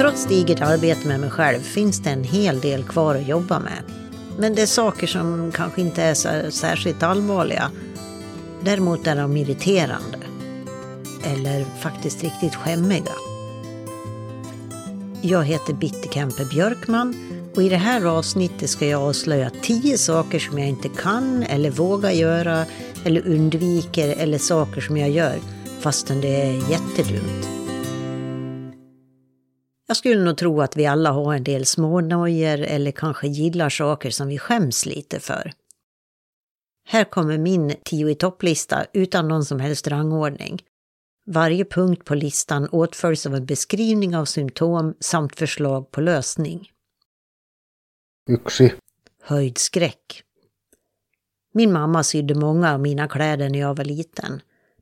Trots digert arbete med mig själv finns det en hel del kvar att jobba med. Men det är saker som kanske inte är så särskilt allvarliga. Däremot är de irriterande. Eller faktiskt riktigt skämmiga. Jag heter Bitte Kempe Björkman och i det här avsnittet ska jag avslöja tio saker som jag inte kan eller vågar göra eller undviker eller saker som jag gör fastän det är jättedumt. Jag skulle nog tro att vi alla har en del smånojor eller kanske gillar saker som vi skäms lite för. Här kommer min tio i topplista utan någon som helst rangordning. Varje punkt på listan åtföljs av en beskrivning av symptom samt förslag på lösning. Yksi. Höjdskräck. Min mamma sydde många av mina kläder när jag var liten.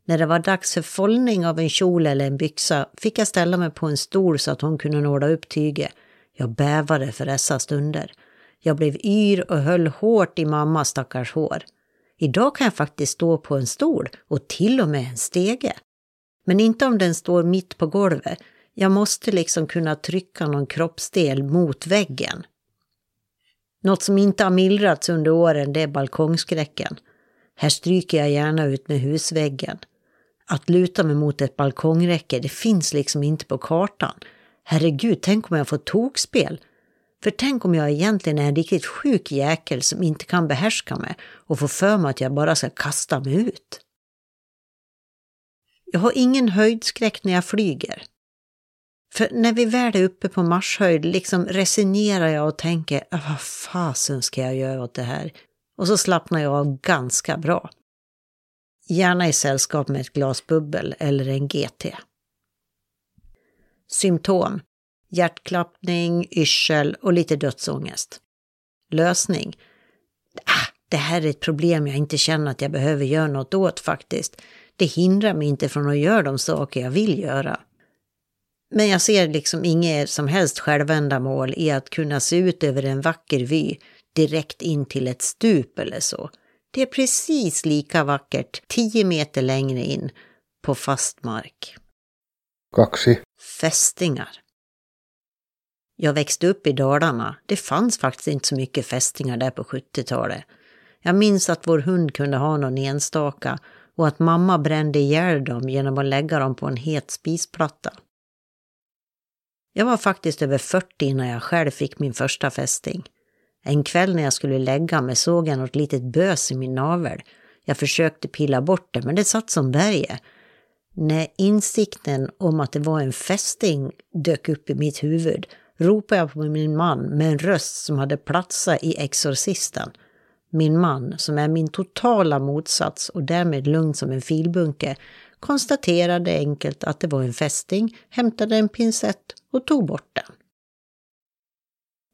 När det var dags för follning av en kjol eller en byxa fick jag ställa mig på en stol så att hon kunde nåla upp tyget. Jag bävade för dessa stunder. Jag blev yr och höll hårt i mammas stackars hår. Idag kan jag faktiskt stå på en stol och till och med en stege. Men inte om den står mitt på golvet. Jag måste liksom kunna trycka någon kroppsdel mot väggen. Något som inte har mildrats under åren det är balkongskräcken. Här stryker jag gärna ut med husväggen. Att luta mig mot ett balkongräcke, det finns liksom inte på kartan. Herregud, tänk om jag får tokspel. För tänk om jag egentligen är en riktigt sjuk jäkel som inte kan behärska mig och får för mig att jag bara ska kasta mig ut. Jag har ingen höjdskräck när jag flyger. För när vi väl är uppe på marshöjd liksom resignerar jag och tänker, ah, vad fasen ska jag göra åt det här? Och så slappnar jag av ganska bra. Gärna i sällskap med ett glas bubbel eller en GT. Symptom. Hjärtklappning, yrsel och lite dödsångest. Lösning. Ah, det här är ett problem jag inte känner att jag behöver göra något åt faktiskt. Det hindrar mig inte från att göra de saker jag vill göra. Men jag ser liksom inget som helst självändamål i att kunna se ut över en vacker vy direkt in till ett stup eller så. Det är precis lika vackert tio meter längre in på fast mark. Kaksi. Fästingar. Jag växte upp i Dalarna. Det fanns faktiskt inte så mycket fästingar där på 70-talet. Jag minns att vår hund kunde ha någon enstaka och att mamma brände ihjäl dem genom att lägga dem på en het spisplatta. Jag var faktiskt över 40 innan jag själv fick min första fästing. En kväll när jag skulle lägga mig såg jag något litet bös i min navel. Jag försökte pilla bort det, men det satt som berget. När insikten om att det var en fästing dök upp i mitt huvud ropade jag på min man med en röst som hade platsat i Exorcisten. Min man, som är min totala motsats och därmed lugn som en filbunke, konstaterade enkelt att det var en fästing, hämtade en pincett och tog bort den.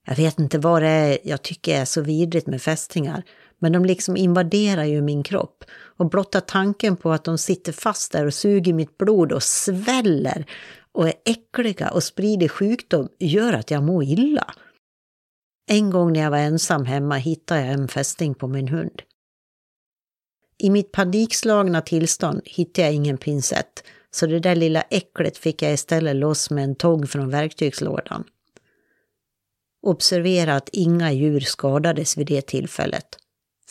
Jag vet inte vad det är jag tycker är så vidrigt med fästingar, men de liksom invaderar ju min kropp. Och blotta tanken på att de sitter fast där och suger mitt blod och sväller och är äckliga och sprider sjukdom gör att jag mår illa. En gång när jag var ensam hemma hittade jag en fästing på min hund. I mitt panikslagna tillstånd hittade jag ingen pincett, så det där lilla äcklet fick jag istället loss med en tång från verktygslådan. Observera att inga djur skadades vid det tillfället.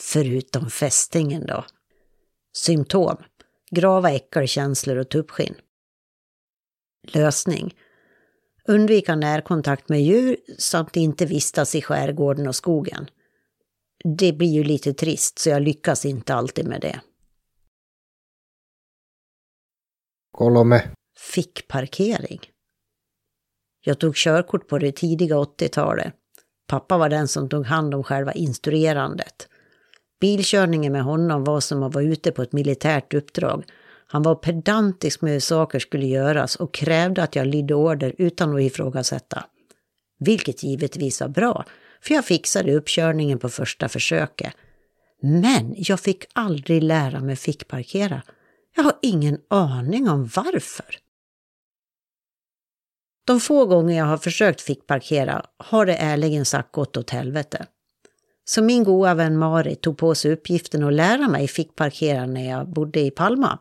Förutom fästingen då. Symptom. Grava äckelkänslor och tuppskinn. Lösning. Undvika närkontakt med djur samt inte vistas i skärgården och skogen. Det blir ju lite trist så jag lyckas inte alltid med det. Kolme. Fick parkering. Jag tog körkort på det tidiga 80-talet. Pappa var den som tog hand om själva instruerandet. Bilkörningen med honom var som att vara ute på ett militärt uppdrag. Han var pedantisk med hur saker skulle göras och krävde att jag lydde order utan att ifrågasätta. Vilket givetvis var bra, för jag fixade uppkörningen på första försöket. Men jag fick aldrig lära mig fickparkera. Jag har ingen aning om varför. De få gånger jag har försökt fickparkera har det ärligen sagt gått åt helvete. Så min goda vän Marit tog på sig uppgiften att lära mig fickparkera när jag bodde i Palma.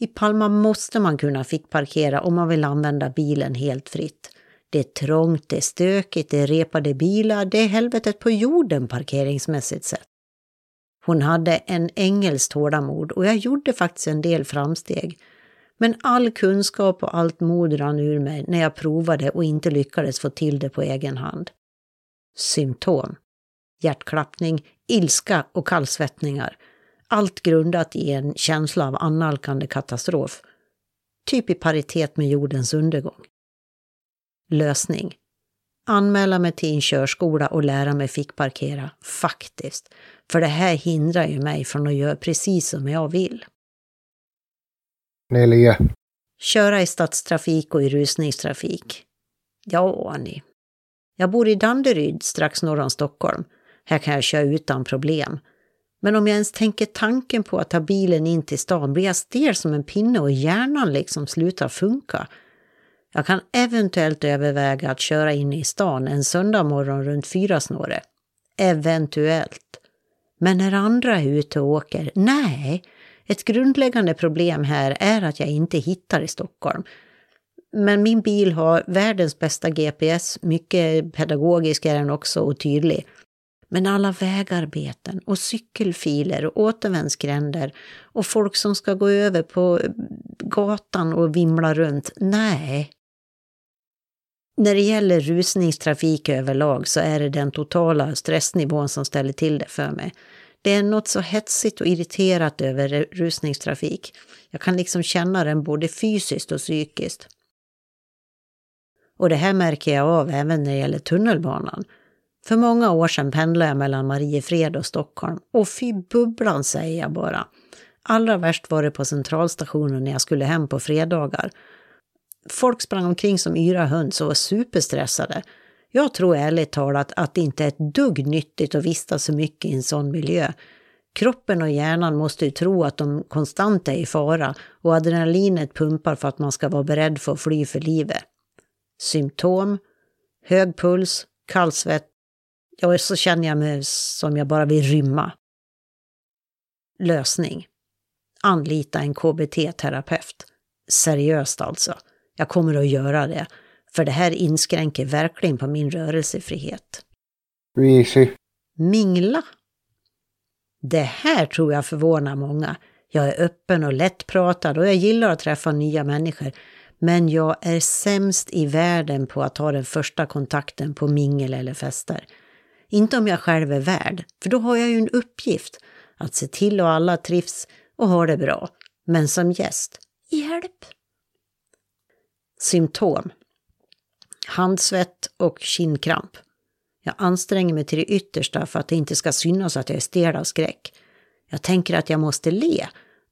I Palma måste man kunna fickparkera om man vill använda bilen helt fritt. Det är trångt, det är stökigt, det är repade bilar, det är helvetet på jorden parkeringsmässigt sett. Hon hade en ängels tålamod och jag gjorde faktiskt en del framsteg. Men all kunskap och allt mod rann ur mig när jag provade och inte lyckades få till det på egen hand. Symptom. Hjärtklappning, ilska och kallsvettningar. Allt grundat i en känsla av annalkande katastrof. Typ i paritet med jordens undergång. Lösning. Anmäla mig till en körskola och lära mig fickparkera, faktiskt. För det här hindrar ju mig från att göra precis som jag vill. Neljä. Köra i stadstrafik och i rusningstrafik. Ja, ni. Jag bor i Danderyd strax norr om Stockholm. Här kan jag köra utan problem. Men om jag ens tänker tanken på att ta bilen in till stan blir jag stel som en pinne och hjärnan liksom slutar funka. Jag kan eventuellt överväga att köra in i stan en söndag morgon runt fyra snåre. Eventuellt. Men när andra är ute och åker, nej. Ett grundläggande problem här är att jag inte hittar i Stockholm. Men min bil har världens bästa GPS, mycket pedagogisk är den också och tydlig. Men alla vägarbeten och cykelfiler och återvändsgränder och folk som ska gå över på gatan och vimla runt, nej. När det gäller rusningstrafik överlag så är det den totala stressnivån som ställer till det för mig. Det är något så hetsigt och irriterat över rusningstrafik. Jag kan liksom känna den både fysiskt och psykiskt. Och det här märker jag av även när det gäller tunnelbanan. För många år sedan pendlade jag mellan Mariefred och Stockholm. Och fy bubblan säger jag bara. Allra värst var det på centralstationen när jag skulle hem på fredagar. Folk sprang omkring som yra höns och var superstressade. Jag tror ärligt talat att det inte är ett dugg nyttigt att vistas så mycket i en sån miljö. Kroppen och hjärnan måste ju tro att de konstant är i fara och adrenalinet pumpar för att man ska vara beredd för att fly för livet. Symptom, hög puls, kallsvett, ja så känner jag mig som jag bara vill rymma. Lösning. Anlita en KBT-terapeut. Seriöst alltså. Jag kommer att göra det. För det här inskränker verkligen på min rörelsefrihet. Viisi. Mingla. Det här tror jag förvånar många. Jag är öppen och lättpratad och jag gillar att träffa nya människor. Men jag är sämst i världen på att ta den första kontakten på mingel eller fester. Inte om jag själv är värd, för då har jag ju en uppgift. Att se till att alla trivs och har det bra. Men som gäst, hjälp! Symptom. Handsvett och kindkramp. Jag anstränger mig till det yttersta för att det inte ska synas att jag är stel av skräck. Jag tänker att jag måste le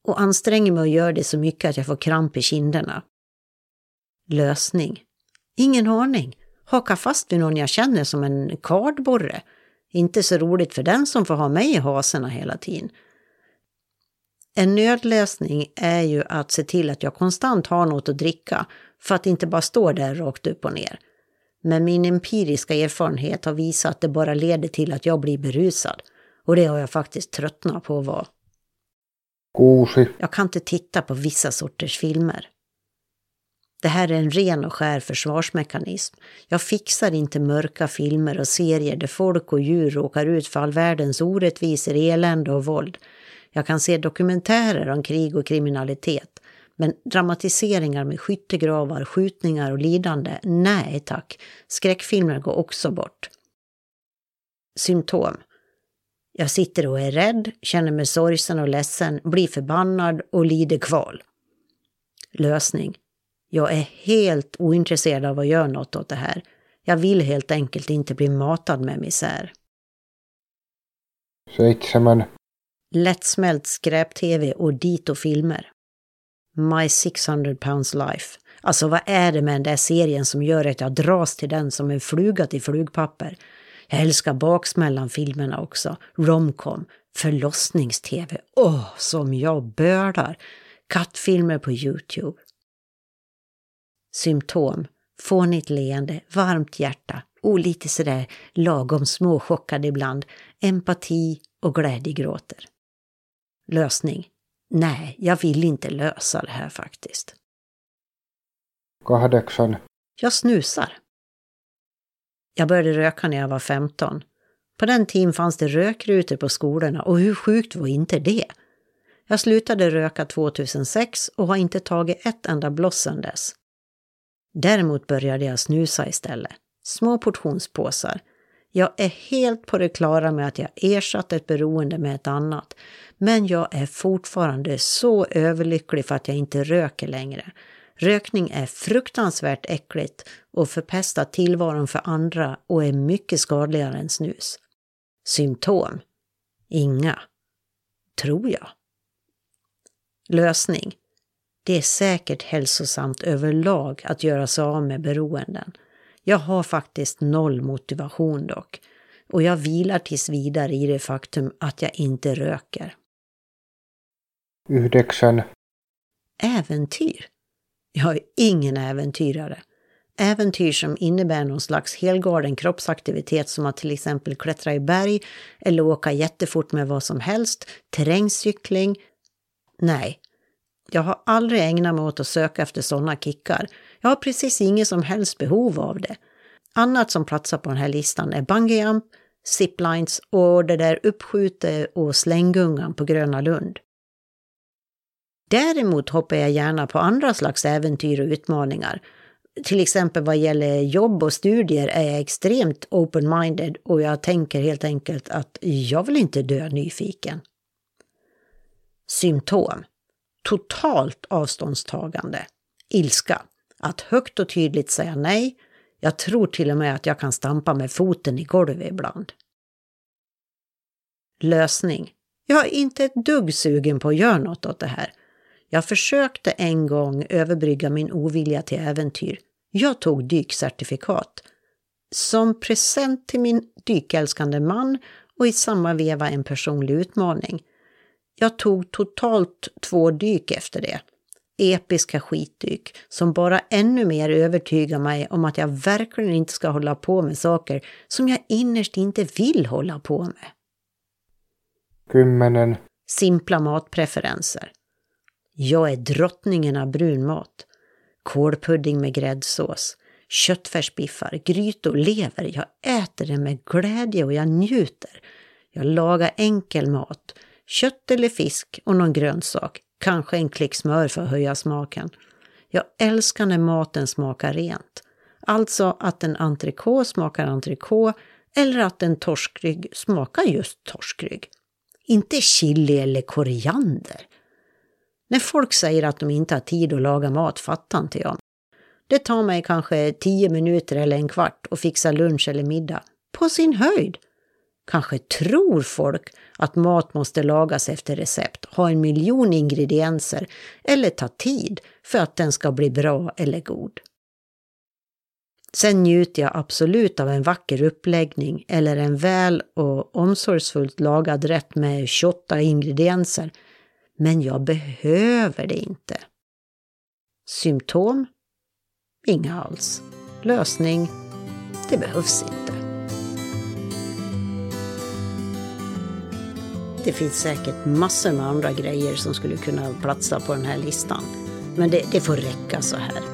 och anstränger mig att göra det så mycket att jag får kramp i kinderna. Lösning. Ingen aning. Haka fast vid någon jag känner som en kardborre. Inte så roligt för den som får ha mig i haserna hela tiden. En nödlösning är ju att se till att jag konstant har något att dricka för att inte bara stå där rakt upp och ner. Men min empiriska erfarenhet har visat att det bara leder till att jag blir berusad. Och det har jag faktiskt tröttnat på att vara. Kuusi. Jag kan inte titta på vissa sorters filmer. Det här är en ren och skär försvarsmekanism. Jag fixar inte mörka filmer och serier där folk och djur råkar ut för all världens orättvisor, elände och våld. Jag kan se dokumentärer om krig och kriminalitet. Men dramatiseringar med skyttegravar, skjutningar och lidande, nej tack. Skräckfilmer går också bort. Symptom. Jag sitter och är rädd, känner mig sorgsen och ledsen, blir förbannad och lider kval. Lösning. Jag är helt ointresserad av att göra något åt det här. Jag vill helt enkelt inte bli matad med misär. Seitsemän. Lättsmält skräp-tv och dito-filmer. My 600 pounds life. Alltså vad är det med den där serien som gör att jag dras till den som en fluga till flugpapper? Jag älskar baksmällan-filmerna också. Romcom. Förlossnings-tv. Åh, oh, som jag bölar. Kattfilmer på Youtube. Symptom. Fånigt leende, varmt hjärta och lite sådär lagom småchockad ibland. Empati och glädjegråter. Lösning. Nej, jag vill inte lösa det här faktiskt. Kahdeksan. Jag snusar. Jag började röka när jag var 15. På den tiden fanns det rökrutor på skolorna och hur sjukt var inte det? Jag slutade röka 2006 och har inte tagit ett enda bloss sedan dess. Däremot började jag snusa istället. Små portionspåsar. Jag är helt på det klara med att jag ersatt ett beroende med ett annat. Men jag är fortfarande så överlycklig för att jag inte röker längre. Rökning är fruktansvärt äckligt och förpestar tillvaron för andra och är mycket skadligare än snus. Symptom? Inga. Tror jag. Lösning? Det är säkert hälsosamt överlag att göra sig av med beroenden. Jag har faktiskt noll motivation dock. Och jag vilar tills vidare i det faktum att jag inte röker. Yhdeksän. Äventyr? Jag är ingen äventyrare. Äventyr som innebär någon slags helgalen kroppsaktivitet som att till exempel klättra i berg eller åka jättefort med vad som helst, terrängcykling. Nej, jag har aldrig ägnat mig åt att söka efter sådana kickar. Jag har precis inget som helst behov av det. Annat som platsar på den här listan är bungyjump, ziplines och det där uppskjute och slänggungan på Gröna Lund. Däremot hoppar jag gärna på andra slags äventyr och utmaningar. Till exempel vad gäller jobb och studier är jag extremt open-minded och jag tänker helt enkelt att jag vill inte dö nyfiken. Symptom totalt avståndstagande, ilska, att högt och tydligt säga nej. Jag tror till och med att jag kan stampa med foten i golvet ibland. Lösning. Jag är inte ett dugg sugen på att göra något åt det här. Jag försökte en gång överbrygga min ovilja till äventyr. Jag tog dykcertifikat. Som present till min dykälskande man och i samma veva en personlig utmaning. Jag tog totalt två dyk efter det. Episka skitdyk som bara ännu mer övertygar mig om att jag verkligen inte ska hålla på med saker som jag innerst inte vill hålla på med. Kymmenen. Simpla matpreferenser. Jag är drottningen av brun mat. Kålpudding med gräddsås, köttfärsbiffar, grytor, lever. Jag äter det med glädje och jag njuter. Jag lagar enkel mat Kött eller fisk och någon grönsak. Kanske en klick smör för att höja smaken. Jag älskar när maten smakar rent. Alltså att en entrecote smakar entrecote eller att en torskrygg smakar just torskrygg. Inte chili eller koriander. När folk säger att de inte har tid att laga mat fattar inte jag. Det tar mig kanske tio minuter eller en kvart att fixa lunch eller middag. På sin höjd. Kanske tror folk att mat måste lagas efter recept, ha en miljon ingredienser eller ta tid för att den ska bli bra eller god. Sen njuter jag absolut av en vacker uppläggning eller en väl och omsorgsfullt lagad rätt med 28 ingredienser. Men jag behöver det inte. Symptom? Inga alls. Lösning? Det behövs inte. Det finns säkert massor med andra grejer som skulle kunna platsa på den här listan. Men det, det får räcka så här.